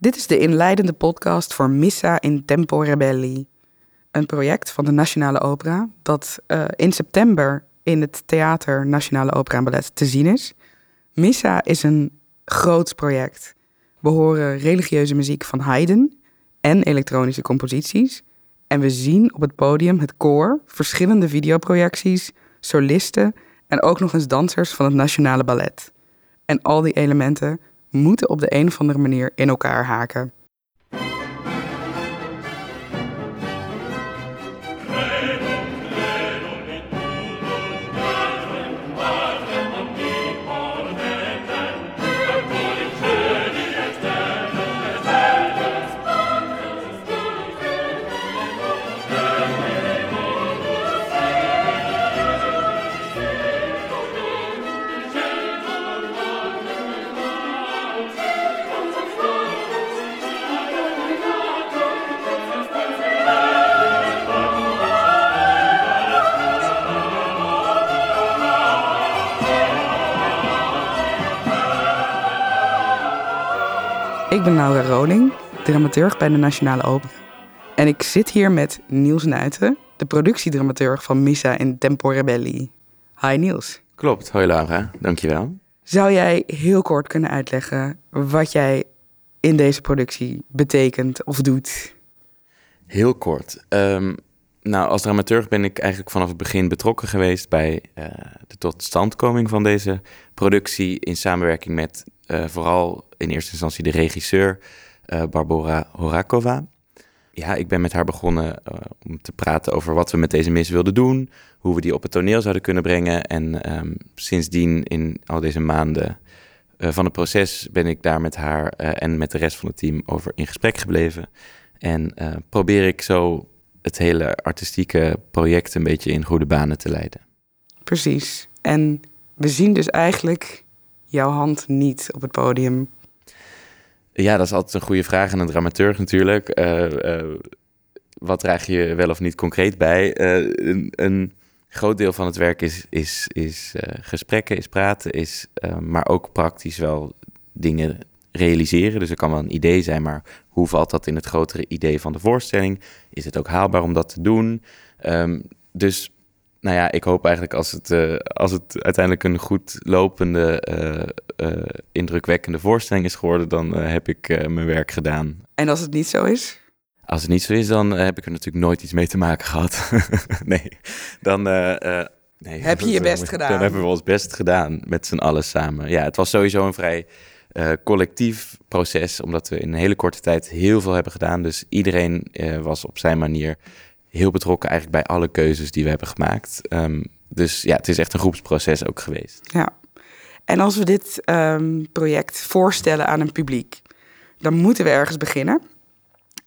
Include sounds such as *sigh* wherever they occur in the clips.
Dit is de inleidende podcast voor Missa in Tempo Rebelli. Een project van de Nationale Opera dat uh, in september in het Theater Nationale Opera en Ballet te zien is. Missa is een groot project. We horen religieuze muziek van Haydn en elektronische composities. En we zien op het podium het koor, verschillende videoprojecties, solisten en ook nog eens dansers van het Nationale Ballet. En al die elementen moeten op de een of andere manier in elkaar haken. Ik ben Laura Roling, dramaturg bij de Nationale Opera. En ik zit hier met Niels Nuiten, de productiedramaturg van Missa in Tempo Rebelli. Hi Niels. Klopt, hoi Laura, dankjewel. Zou jij heel kort kunnen uitleggen wat jij in deze productie betekent of doet? Heel kort. Um, nou, als dramaturg ben ik eigenlijk vanaf het begin betrokken geweest bij uh, de totstandkoming van deze productie in samenwerking met uh, vooral in eerste instantie de regisseur uh, Barbara Horakova. Ja, ik ben met haar begonnen om te praten over wat we met deze mis wilden doen, hoe we die op het toneel zouden kunnen brengen. En um, sindsdien, in al deze maanden van het proces, ben ik daar met haar en met de rest van het team over in gesprek gebleven. En probeer ik zo het hele artistieke project een beetje in goede banen te leiden. Precies. En we zien dus eigenlijk jouw hand niet op het podium. Ja, dat is altijd een goede vraag aan een dramaturg natuurlijk. Uh, uh, wat draag je wel of niet concreet bij? Uh, een, een, groot deel van het werk is, is, is gesprekken, is praten, is, maar ook praktisch wel dingen realiseren. Dus er kan wel een idee zijn, maar hoe valt dat in het grotere idee van de voorstelling? Is het ook haalbaar om dat te doen? Um, dus nou ja, ik hoop eigenlijk als het, uh, als het uiteindelijk een goed lopende, uh, uh, indrukwekkende voorstelling is geworden, dan heb ik mijn werk gedaan. En als het niet zo is? Als het niet zo is, dan heb ik er natuurlijk nooit iets mee te maken gehad. *laughs* nee, dan. nee, heb je je best gedaan? Dan hebben we ons best gedaan met z'n allen samen. Ja, het was sowieso een vrij collectief proces, omdat we in een hele korte tijd heel veel hebben gedaan. Dus iedereen was op zijn manier heel betrokken eigenlijk bij alle keuzes die we hebben gemaakt. Um, dus ja, het is echt een groepsproces ook geweest. Ja, en als we dit um, project voorstellen aan een publiek, dan moeten we ergens beginnen.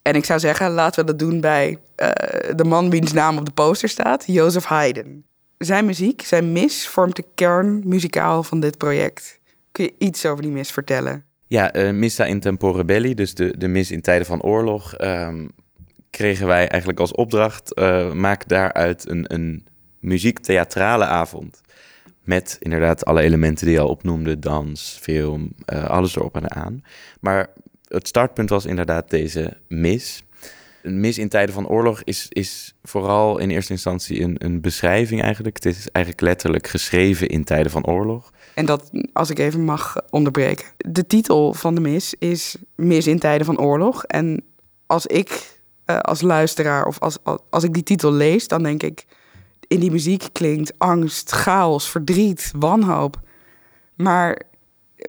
En ik zou zeggen, laten we dat doen bij uh, de man wiens naam op de poster staat, Joseph Haydn. Zijn muziek, zijn mis, vormt de kern muzikaal van dit project. Kun je iets over die mis vertellen? Ja, uh, Missa in Tempore Belli, dus de, de mis in tijden van oorlog, um, kregen wij eigenlijk als opdracht, uh, maak daaruit een, een muziektheatrale avond. Met inderdaad alle elementen die je al opnoemde, dans, film, uh, alles erop en aan. Maar het startpunt was inderdaad deze mis. Een mis in tijden van oorlog is, is vooral in eerste instantie een, een beschrijving eigenlijk. Het is eigenlijk letterlijk geschreven in tijden van oorlog. En dat, als ik even mag onderbreken. De titel van de mis is Mis in tijden van oorlog. En als ik uh, als luisteraar of als, als, ik die titel lees, dan denk ik... in die muziek klinkt angst, chaos, verdriet, wanhoop. Maar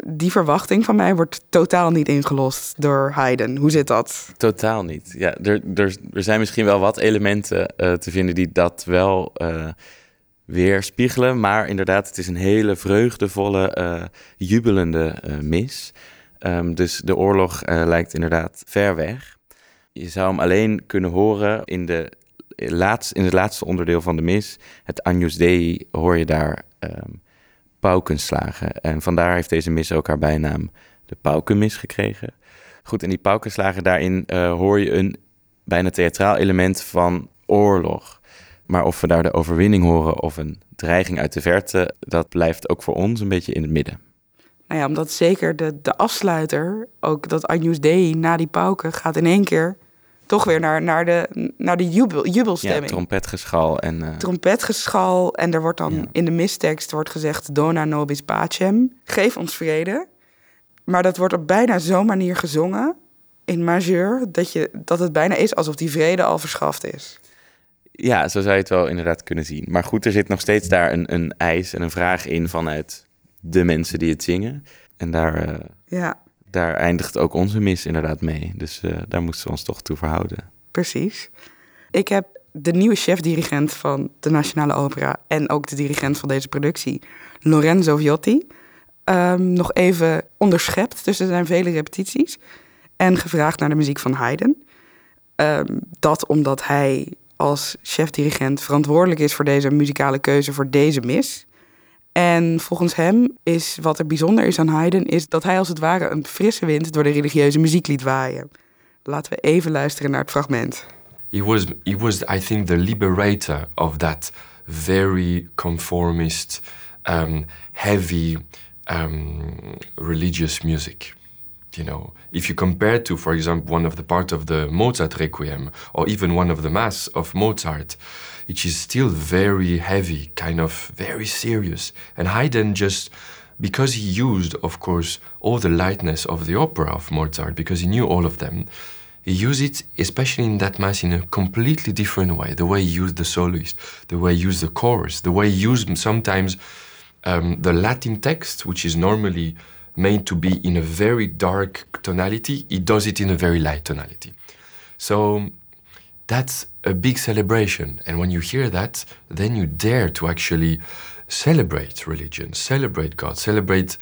die verwachting van mij wordt totaal niet ingelost door Haydn. Hoe zit dat? Totaal niet. Ja, er, er, zijn misschien wel wat elementen uh, te vinden die dat wel uh, weerspiegelen. Maar inderdaad, het is een hele vreugdevolle, jubelende mis. Um, dus de oorlog lijkt inderdaad ver weg. Je zou hem alleen kunnen horen in, de in het laatste onderdeel van de mis. Het Agnus Dei hoor je daar... Um, paukenslagen. En vandaar heeft deze mis ook haar bijnaam de paukenmis gekregen. Goed, en die paukenslagen, daarin uh, hoor je een bijna theatraal element van oorlog. Maar of we daar de overwinning horen of een dreiging uit de verte, dat blijft ook voor ons een beetje in het midden. Nou ja, omdat zeker de, de afsluiter, ook dat Agnus Dei na die pauken, gaat in één keer toch weer naar, naar de, naar de jubel, jubelstemming. Ja, trompetgeschal en... Uh... Trompetgeschal en er wordt dan in de mistekst wordt gezegd... Dona nobis pacem, geef ons vrede. Maar dat wordt op bijna zo'n manier gezongen in majeur... Dat, je, dat het bijna is alsof die vrede al verschaft is. Ja, zo zou je het wel inderdaad kunnen zien. Maar goed, er zit nog steeds daar een, een eis en een vraag in vanuit de mensen die het zingen. En daar... Uh... Ja daar eindigt ook onze mis inderdaad mee. Dus uh, daar moesten we ons toch toe verhouden. Precies. Ik heb de nieuwe chef-dirigent van de Nationale Opera en ook de dirigent van deze productie, Lorenzo Viotti, um, nog even onderschept tussen zijn vele repetities en gevraagd naar de muziek van Haydn. Um, dat omdat hij als chef-dirigent verantwoordelijk is voor deze muzikale keuze voor deze mis. En volgens hem is wat er bijzonder is aan Haydn, is dat hij als het ware een frisse wind door de religieuze muziek liet waaien. Laten we even luisteren naar het fragment. He was, he was I think, the liberator of that very conformist, um, heavy um, religious music. You know, if you compare to, for example, one of the part of the Mozart Requiem, or even one of the Mass of Mozart, which is still very heavy, kind of very serious. And Haydn just, because he used, of course, all the lightness of the opera of Mozart, because he knew all of them, he used it, especially in that mass, in a completely different way. The way he used the soloist, the way he used the chorus, the way he used sometimes um, the Latin text, which is normally made to be in a very dark tonality, he does it in a very light tonality. So that's a big celebration. And when you hear that, then you dare to actually celebrate religion, celebrate God, celebrate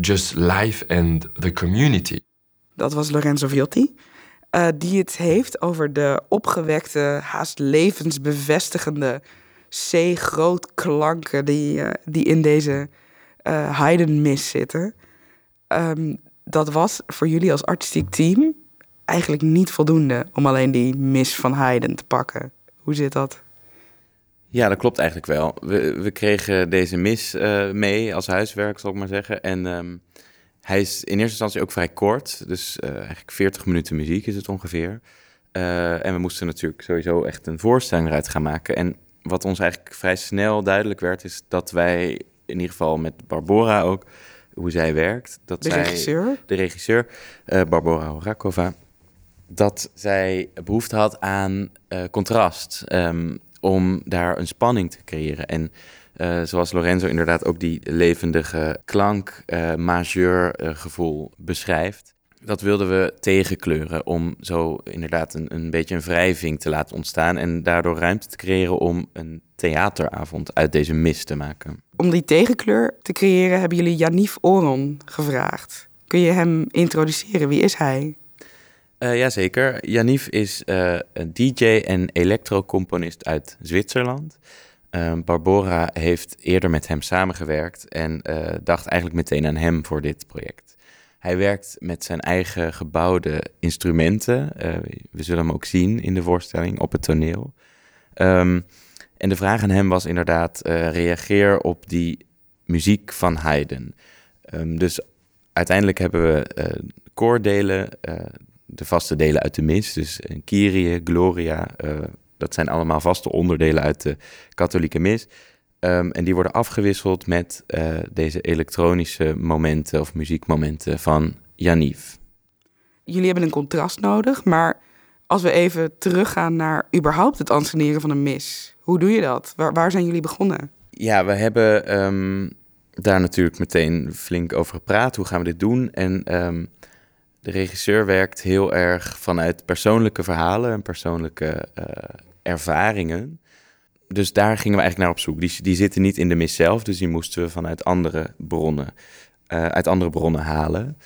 just life and the community. Dat was Lorenzo Viotti, uh, die het heeft over de opgewekte, haast levensbevestigende C-grootklanken die, uh, die in deze uh, Haydn-mis zitten. Um, dat was voor jullie als artistiek team eigenlijk niet voldoende om alleen die mis van Haydn te pakken. Hoe zit dat? Ja, dat klopt eigenlijk wel. We, we kregen deze mis uh, mee als huiswerk, zal ik maar zeggen. En um, hij is in eerste instantie ook vrij kort. Dus uh, eigenlijk 40 minuten muziek is het ongeveer. Uh, en we moesten natuurlijk sowieso echt een voorstelling eruit gaan maken. En wat ons eigenlijk vrij snel duidelijk werd, is dat wij in ieder geval met Barbora ook, hoe zij werkt. Dat de zij, regisseur? De regisseur, Barbora Horakova dat zij behoefte had aan uh, contrast. Um, om daar een spanning te creëren. En uh, zoals Lorenzo inderdaad ook die levendige klank, uh, majeur gevoel beschrijft. Dat wilden we tegenkleuren om zo inderdaad een, een beetje een wrijving te laten ontstaan. En daardoor ruimte te creëren om een theateravond uit deze mis te maken. Om die tegenkleur te creëren hebben jullie Janif Oron gevraagd. Kun je hem introduceren? Wie is hij? Uh, jazeker. Janif is uh, een DJ en elektrocomponist uit Zwitserland. Uh, Barbora heeft eerder met hem samengewerkt en dacht eigenlijk meteen aan hem voor dit project. Hij werkt met zijn eigen gebouwde instrumenten. we zullen hem ook zien in de voorstelling op het toneel. Um, en de vraag aan hem was inderdaad: reageer op die muziek van Haydn. Um, dus uiteindelijk hebben we koordelen de vaste delen uit de mis. Dus Kyrie, Gloria, uh, dat zijn allemaal vaste onderdelen uit de katholieke mis. Um, en die worden afgewisseld met uh, deze elektronische momenten of muziekmomenten van Janiv. Jullie hebben een contrast nodig, maar als we even teruggaan naar überhaupt het anseneren van een mis. Hoe doe je dat? Waar, waar zijn jullie begonnen? Ja, we hebben um, daar natuurlijk meteen flink over gepraat. Hoe gaan we dit doen? En um, de regisseur werkt heel erg vanuit persoonlijke verhalen en persoonlijke uh, ervaringen. Dus daar gingen we eigenlijk naar op zoek. Die, die zitten niet in de mis zelf, dus die moesten we vanuit andere bronnen, uh, uit andere bronnen halen.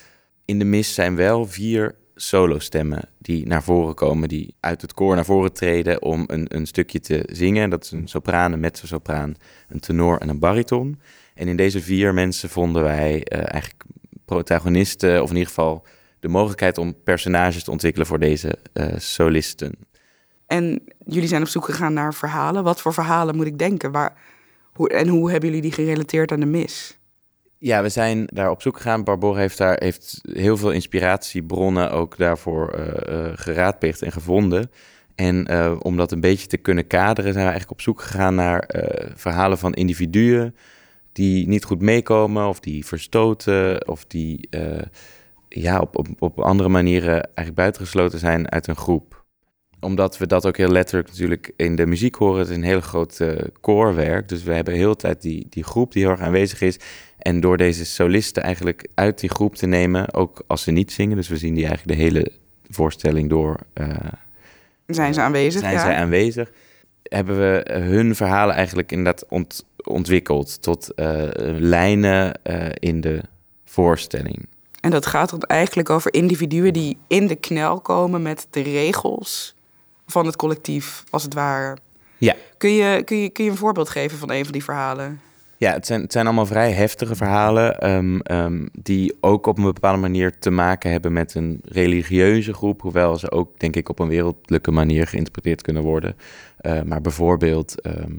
In de mis zijn wel vier solostemmen die naar voren komen, die uit het koor naar voren treden om een, een stukje te zingen. Dat is een sopraan, een mezzo-sopraan, een tenor en een bariton. En in deze vier mensen vonden wij uh, eigenlijk protagonisten, of in ieder geval de mogelijkheid om personages te ontwikkelen voor deze uh, solisten. En jullie zijn op zoek gegaan naar verhalen. Wat voor verhalen moet ik denken? Waar, hoe, en hoe hebben jullie die gerelateerd aan de mis? Ja, we zijn daar op zoek gegaan. Barbora heeft daar heeft heel veel inspiratiebronnen ook daarvoor uh, geraadpleegd en gevonden. En uh, om dat een beetje te kunnen kaderen, zijn we eigenlijk op zoek gegaan naar verhalen van individuen die niet goed meekomen of die verstoten of die ja, op, op, op andere manieren eigenlijk buitengesloten zijn uit een groep. Omdat we dat ook heel letterlijk natuurlijk in de muziek horen. Het is een hele grote koorwerk. Dus we hebben heel de tijd die, die groep die heel erg aanwezig is. En door deze solisten eigenlijk uit die groep te nemen, ook als ze niet zingen. Dus we zien die eigenlijk de hele voorstelling door. Uh, zijn ze aanwezig? Zijn zij aanwezig? Hebben we hun verhalen eigenlijk inderdaad ont, ontwikkeld tot uh, lijnen uh, in de voorstelling. En dat gaat dan eigenlijk over individuen die in de knel komen met de regels van het collectief, als het ware. Ja. Kun je, kun je, kun je een voorbeeld geven van een van die verhalen? Ja, het zijn, het zijn allemaal vrij heftige verhalen. Ehm, ehm, die ook op een bepaalde manier te maken hebben met een religieuze groep. Hoewel ze ook, denk ik, op een wereldlijke manier geïnterpreteerd kunnen worden. Uh, maar bijvoorbeeld. Ehm,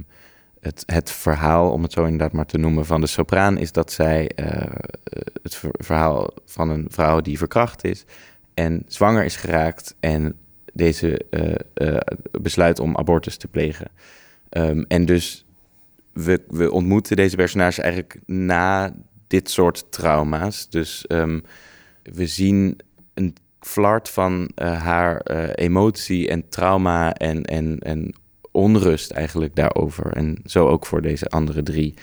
het, het verhaal, om het zo inderdaad maar te noemen, van de sopraan is dat zij uh, het verhaal van een vrouw die verkracht is en zwanger is geraakt en deze uh, besluit om abortus te plegen. Um, en dus we, we ontmoeten deze personage eigenlijk na dit soort trauma's. Dus um, we zien een flart van haar emotie en trauma en, en, en onrust eigenlijk daarover. En zo ook voor deze andere drie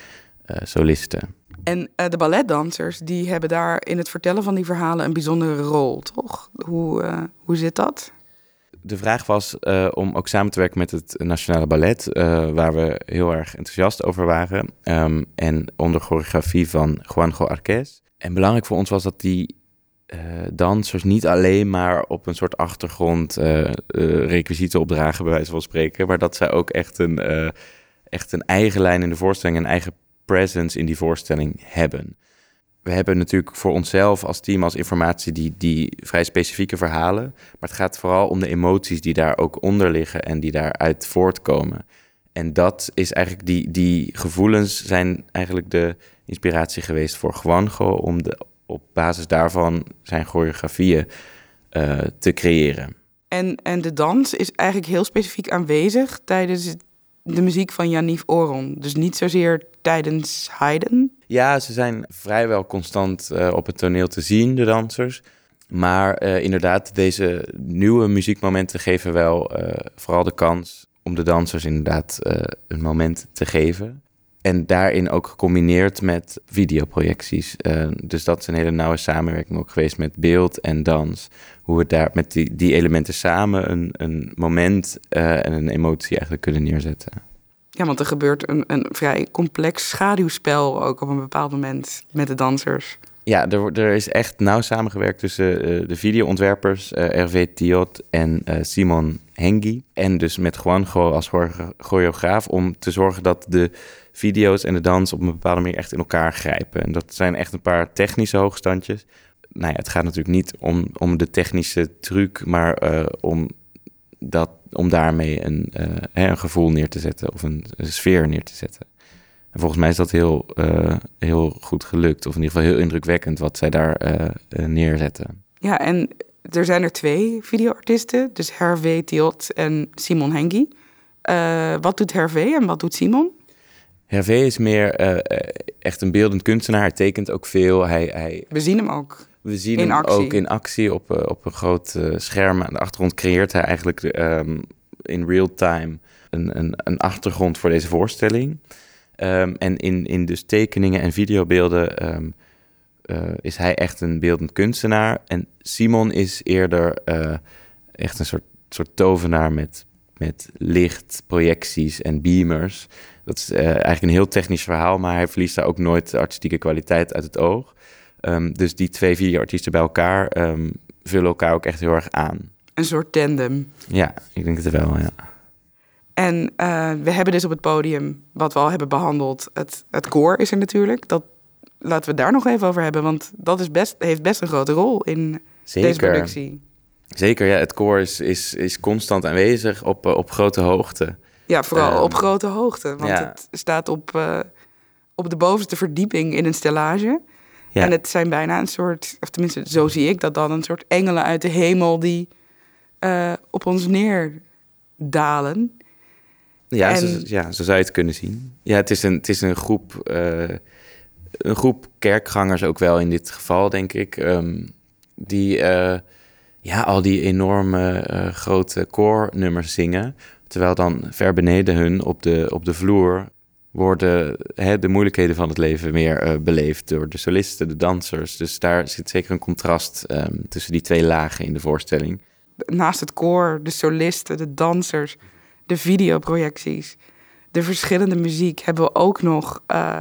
uh, solisten. En uh, de balletdansers, die hebben daar in het vertellen van die verhalen een bijzondere rol, toch? Hoe, uh, hoe zit dat? De vraag was om ook samen te werken met het Nationale Ballet, waar we heel erg enthousiast over waren. Um, en onder choreografie van Juanjo Arquez. En belangrijk voor ons was dat die uh, dansers niet alleen maar op een soort achtergrond uh, opdragen, bij wijze van spreken, maar dat zij ook echt een, echt een eigen lijn in de voorstelling, een eigen presence in die voorstelling hebben. We hebben natuurlijk voor onszelf als team, als informatie, die, die vrij specifieke verhalen. Maar het gaat vooral om de emoties die daar ook onder liggen en die daaruit voortkomen. En dat is eigenlijk, die, die gevoelens zijn eigenlijk de inspiratie geweest voor Juanjo om de op basis daarvan zijn choreografieën uh, te creëren. En, en de dans is eigenlijk heel specifiek aanwezig tijdens de muziek van Janif Oron. Dus niet zozeer tijdens Haydn. Ja, ze zijn vrijwel constant uh, op het toneel te zien, de dansers. Maar uh, inderdaad, deze nieuwe muziekmomenten geven wel vooral de kans om de dansers inderdaad een moment te geven. En daarin ook gecombineerd met videoprojecties. Uh, dus dat is een hele nauwe samenwerking ook geweest met beeld en dans. Hoe we daar met die, die elementen samen een, een moment uh, en een emotie eigenlijk kunnen neerzetten. Ja, want er gebeurt een, een vrij complex schaduwspel ook op een bepaald moment met de dansers. Ja, er, er is echt nauw samengewerkt tussen uh, de videoontwerpers Hervé Thiot en Simon Hengi. En dus met Juanjo als choreograaf om te zorgen dat de video's en de dans op een bepaalde manier echt in elkaar grijpen. En dat zijn echt een paar technische hoogstandjes. Nou ja, het gaat natuurlijk niet om, om de technische truc, maar uh, om, dat, om daarmee een, uh, een gevoel neer te zetten of een, sfeer neer te zetten. En volgens mij is dat heel, uh, heel goed gelukt, of in ieder geval heel indrukwekkend wat zij daar neerzetten. Ja, en er zijn er twee videoartiesten, dus Hervé Thiot en Simon Hengi. wat doet Hervé en wat doet Simon? Hervé is meer uh, echt een beeldend kunstenaar. Hij tekent ook veel. Hij, hij... We zien hem ook. We zien in hem actie. ook in actie op, uh, op een groot uh, scherm. Aan de achtergrond creëert hij eigenlijk um, in real time een, een, een, achtergrond voor deze voorstelling. Um, en in, in dus tekeningen en videobeelden um, is hij echt een beeldend kunstenaar. En Simon is eerder echt een soort, soort tovenaar met, met licht, projecties en beamers. Dat is uh, eigenlijk een heel technisch verhaal, maar hij verliest daar ook nooit de artistieke kwaliteit uit het oog. Um, dus die twee videoartiesten bij elkaar um, vullen elkaar ook echt heel erg aan. Een soort tandem. Ja, ik denk het wel, ja. En uh, we hebben dus op het podium, wat we al hebben behandeld, het, het koor is er natuurlijk. Dat, laten we daar nog even over hebben, want dat is best, heeft best een grote rol in Zeker. deze productie. Zeker, ja. Het koor is, is, is constant aanwezig op, uh, op grote hoogte. Ja, vooral um, op grote hoogte. Want ja. het staat op, uh, op de bovenste verdieping in een stellage. Ja. En het zijn bijna een soort, of tenminste, zo zie ik dat dan, een soort engelen uit de hemel die eh, op ons neerdalen. Ja, En- zo, ja, zo zou je het kunnen zien. Ja, het is een, het is een groep, eh, een groep kerkgangers ook wel in dit geval, denk ik. ehm, die eh, ja, al die enorme eh, grote koornummers zingen. Terwijl dan ver beneden hun op de, op de vloer worden hè, de moeilijkheden van het leven meer eh, beleefd door de solisten, de dansers. Dus daar zit zeker een contrast ehm, tussen die twee lagen in de voorstelling. Naast het koor, de solisten, de dansers, de videoprojecties, de verschillende muziek, hebben we ook nog eh,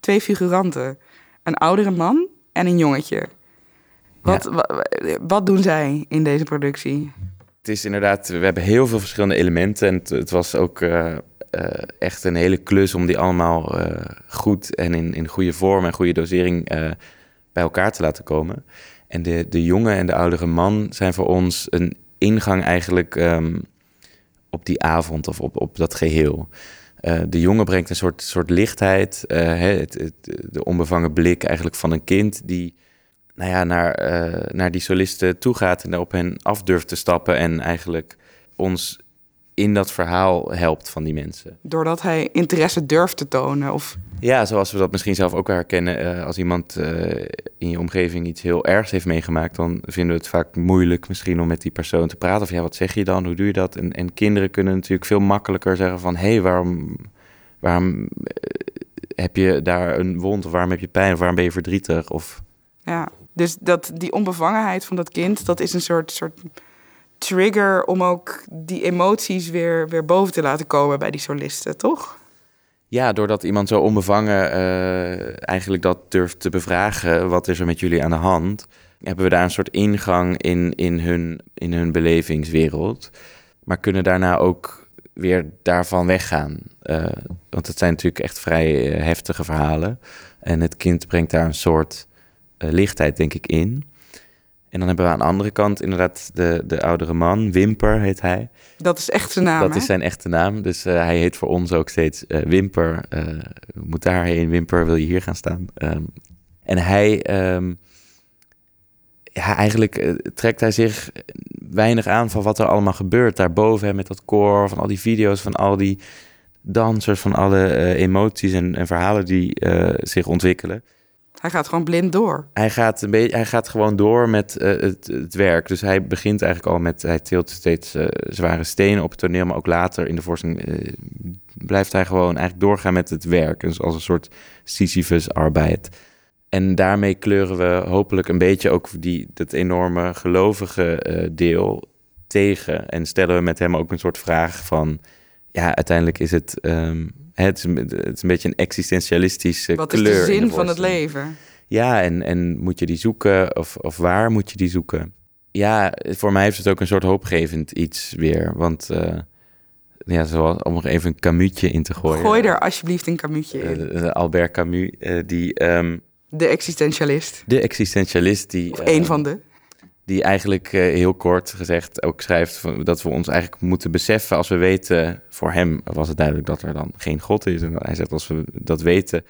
twee figuranten. Een oudere man en een jongetje. Wat, wa- wat doen zij in deze productie? Het is inderdaad, we hebben heel veel verschillende elementen. En het, het was ook eh, eh, echt een hele klus om die allemaal eh, goed en in, in goede vorm en goede dosering bij elkaar te laten komen. En de, de jonge en de oudere man zijn voor ons een ingang eigenlijk ehm, op die avond of op, op dat geheel. Eh, de jongen brengt een soort, soort lichtheid, hè, het, het, de onbevangen blik eigenlijk van een kind die nou ja, naar, eh, naar die solisten toe gaat en daar op hen af durft te stappen en eigenlijk ons in dat verhaal helpt van die mensen. Doordat hij interesse durft te tonen. Of Ja, zoals we dat misschien zelf ook herkennen. eh, als iemand eh, in je omgeving iets heel ergs heeft meegemaakt, dan vinden we het vaak moeilijk misschien om met die persoon te praten. Of ja, wat zeg je dan? Hoe doe je dat? En, en kinderen kunnen natuurlijk veel makkelijker zeggen van, hé, hey, waarom, waarom heb je daar een wond? Of waarom heb je pijn? Of waarom ben je verdrietig? Of ja, dus dat, die onbevangenheid van dat kind, dat is een soort, soort trigger om ook die emoties weer, weer boven te laten komen bij die solisten, toch? Ja, doordat iemand zo onbevangen eh, eigenlijk dat durft te bevragen, wat is er met jullie aan de hand, hebben we daar een soort ingang in, in, hun, in hun belevingswereld. Maar kunnen daarna ook weer daarvan weggaan. Eh, want het zijn natuurlijk echt vrij eh, heftige verhalen. En het kind brengt daar een soort lichtheid, denk ik, in. En dan hebben we aan de andere kant inderdaad de, de oudere man, Wimper heet hij. Dat is echt zijn naam, Dat hè? is zijn echte naam. Dus eh, hij heet voor ons ook steeds eh, Wimper. Eh, moet daarheen, Wimper, wil je hier gaan staan? Ehm, en hij, ehm, ja, eigenlijk eh, trekt hij zich weinig aan van wat er allemaal gebeurt daarboven. Hè, met dat koor, van al die video's, van al die dansers, van alle eh, emoties en, en verhalen die eh, zich ontwikkelen. Hij gaat gewoon blind door. Hij gaat, een beetje, hij gaat gewoon door met eh, het, het werk. Dus hij begint eigenlijk al met... Hij tilt steeds eh, zware stenen op het toneel... maar ook later in de voorstelling eh, blijft hij gewoon eigenlijk doorgaan met het werk. Dus als een soort Sisyphus-arbeid. En daarmee kleuren we hopelijk een beetje ook die, dat enorme gelovige deel tegen. En stellen we met hem ook een soort vraag van... Ja, uiteindelijk is het... ehm, het, is een, het is een beetje een existentialistische Wat is kleur. de in zin van het leven? Ja, en, en moet je die zoeken of, of waar moet je die zoeken? Ja, voor mij heeft het ook een soort hoopgevend iets weer. Want eh, ja, zoals, om nog even een Camusje in te gooien. Gooi er alsjeblieft een kamuutje in. Eh, eh, Albert Camus, die, ehm, De existentialist. de existentialist, die, Of één van de. Die eigenlijk eh, heel kort gezegd ook schrijft dat we ons eigenlijk moeten beseffen als we weten, voor hem was het duidelijk dat er dan geen God is. En hij zegt als we dat weten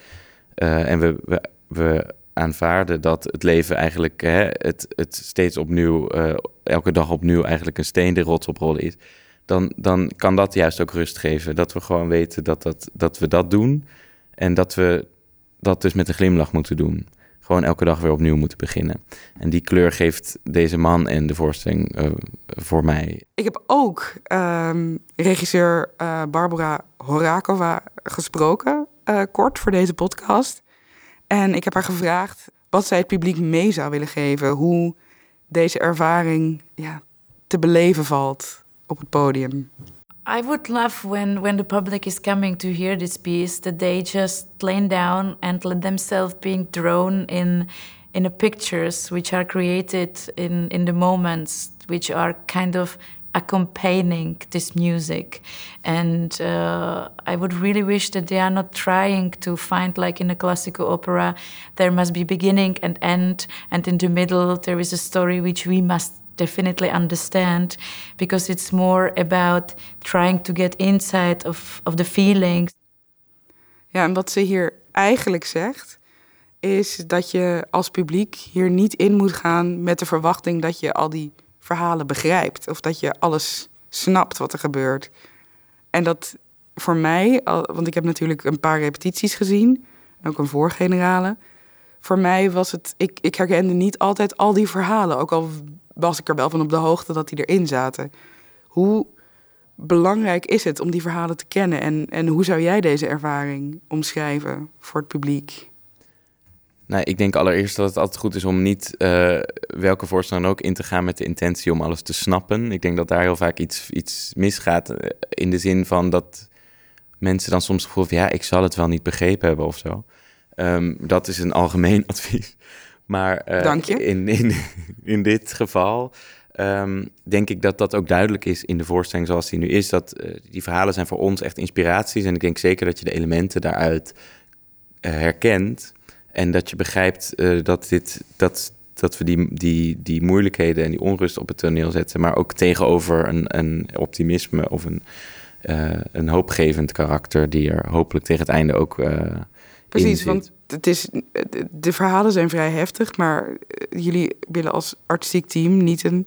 eh, en we, we, we aanvaarden dat het leven eigenlijk hè, het, het steeds opnieuw, eh, elke dag opnieuw eigenlijk een steen de rots oprollen is, dan, dan kan dat juist ook rust geven. Dat we gewoon weten dat, dat, dat we dat doen en dat we dat dus met een glimlach moeten doen. Gewoon elke dag weer opnieuw moeten beginnen. En die kleur geeft deze man en de voorstelling eh, voor mij. Ik heb ook ehm, regisseur eh, Barbara Horakova gesproken, eh, kort voor deze podcast. En ik heb haar gevraagd wat zij het publiek mee zou willen geven. Hoe deze ervaring ja, te beleven valt op het podium. I would love when, when the public is coming to hear this piece that they just lay down and let themselves being drawn in in the pictures which are created in, in the moments which are kind of accompanying this music. And uh, I would really wish that they are not trying to find, like in a classical opera, there must be beginning and end, and in the middle there is a story which we must definitely understand because it's more about trying to get inside of, of the feelings Ja, en wat ze hier eigenlijk zegt, is dat je als publiek hier niet in moet gaan met de verwachting dat je al die verhalen begrijpt. Of dat je alles snapt wat er gebeurt. En dat voor mij, want ik heb natuurlijk een paar repetities gezien, ook een voorgenerale. Voor mij was het, ik, ik herkende niet altijd al die verhalen, ook al was ik er wel van op de hoogte dat die erin zaten. Hoe belangrijk is het om die verhalen te kennen en, en hoe zou jij deze ervaring omschrijven voor het publiek? Nou, ik denk allereerst dat het altijd goed is om niet uh, welke voorstelling ook in te gaan met de intentie om alles te snappen. Ik denk dat daar heel vaak iets, iets misgaat eh, in de zin van dat mensen dan soms gevoel van ja, ik zal het wel niet begrepen hebben of zo. Um, dat is een algemeen *laughs* advies. Maar uh, Dank je. In, in, *laughs* in dit geval um, denk ik dat dat ook duidelijk is in de voorstelling zoals die nu is. Dat uh, die verhalen zijn voor ons echt inspiraties. En ik denk zeker dat je de elementen daaruit uh, herkent. En dat je begrijpt dat, dit, dat, dat we die, die, die moeilijkheden en die onrust op het toneel zetten. Maar ook tegenover een, een optimisme of een een hoopgevend karakter die er hopelijk tegen het einde ook. Precies, want het is, de verhalen zijn vrij heftig, maar eh, jullie willen als artistiek team niet een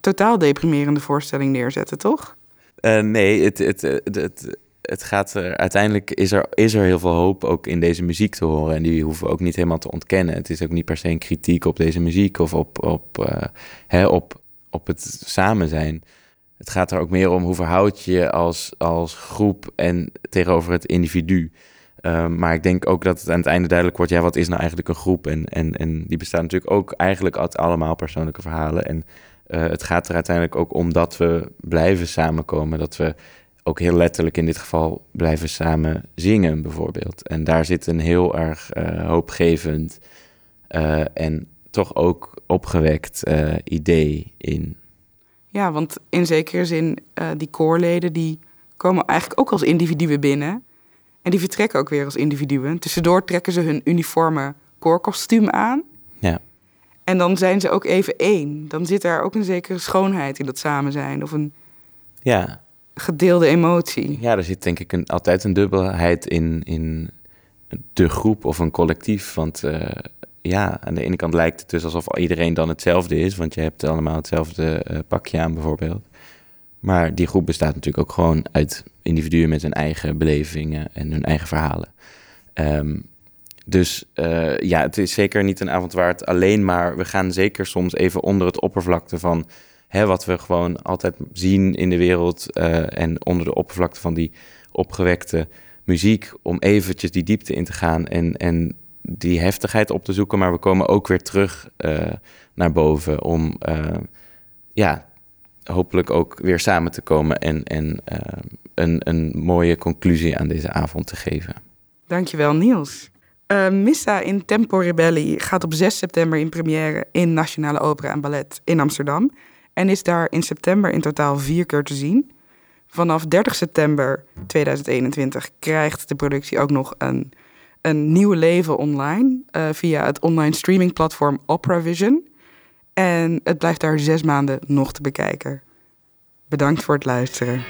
totaal deprimerende voorstelling neerzetten, toch? Uh, nee, het, het, het, het, het gaat er uiteindelijk is er, is er heel veel hoop ook in deze muziek te horen. En die hoeven we ook niet helemaal te ontkennen. Het is ook niet per se een kritiek op deze muziek of op, op, uh, hè, op, op het samen zijn. Het gaat er ook meer om hoe verhoud je je als, als groep en tegenover het individu. Um, maar ik denk ook dat het aan het einde duidelijk wordt, ja, wat is nou eigenlijk een groep? En, en, en die bestaan natuurlijk ook eigenlijk uit allemaal persoonlijke verhalen. En uh, het gaat er uiteindelijk ook om dat we blijven samenkomen. Dat we ook heel letterlijk in dit geval blijven samen zingen, bijvoorbeeld. En daar zit een heel erg uh, hoopgevend uh, en toch ook opgewekt idee in. Ja, want in zekere zin, die koorleden die komen eigenlijk ook als individuen binnen. En die vertrekken ook weer als individuen. Tussendoor trekken ze hun uniforme koorkostuum aan. Ja. En dan zijn ze ook even één. Dan zit er ook een zekere schoonheid in dat samen zijn. Of een ja. gedeelde emotie. Ja, er zit denk ik een, altijd een dubbelheid in, in de groep of een collectief. Want uh, ja, aan de ene kant lijkt het dus alsof iedereen dan hetzelfde is, want je hebt allemaal hetzelfde uh, pakje aan bijvoorbeeld. Maar die groep bestaat natuurlijk ook gewoon uit individuen met hun eigen belevingen en hun eigen verhalen. Um, dus uh, ja, het is zeker niet een avond waard alleen maar. We gaan zeker soms even onder het oppervlakte van hè, wat we gewoon altijd zien in de wereld. Uh, en onder de oppervlakte van die opgewekte muziek. Om eventjes die diepte in te gaan en, en die heftigheid op te zoeken, maar we komen ook weer terug uh, naar boven om ja, hopelijk ook weer samen te komen en, en uh, een, een mooie conclusie aan deze avond te geven. Dankjewel Niels. Missa in Tempo Rebelli gaat op 6 september in première in Nationale Opera en Ballet in Amsterdam en is daar in september in totaal vier keer te zien. Vanaf 30 september 2021 krijgt de productie ook nog een een nieuw leven online uh, via het online streamingplatform OperaVision. En het blijft daar zes maanden nog te bekijken. Bedankt voor het luisteren.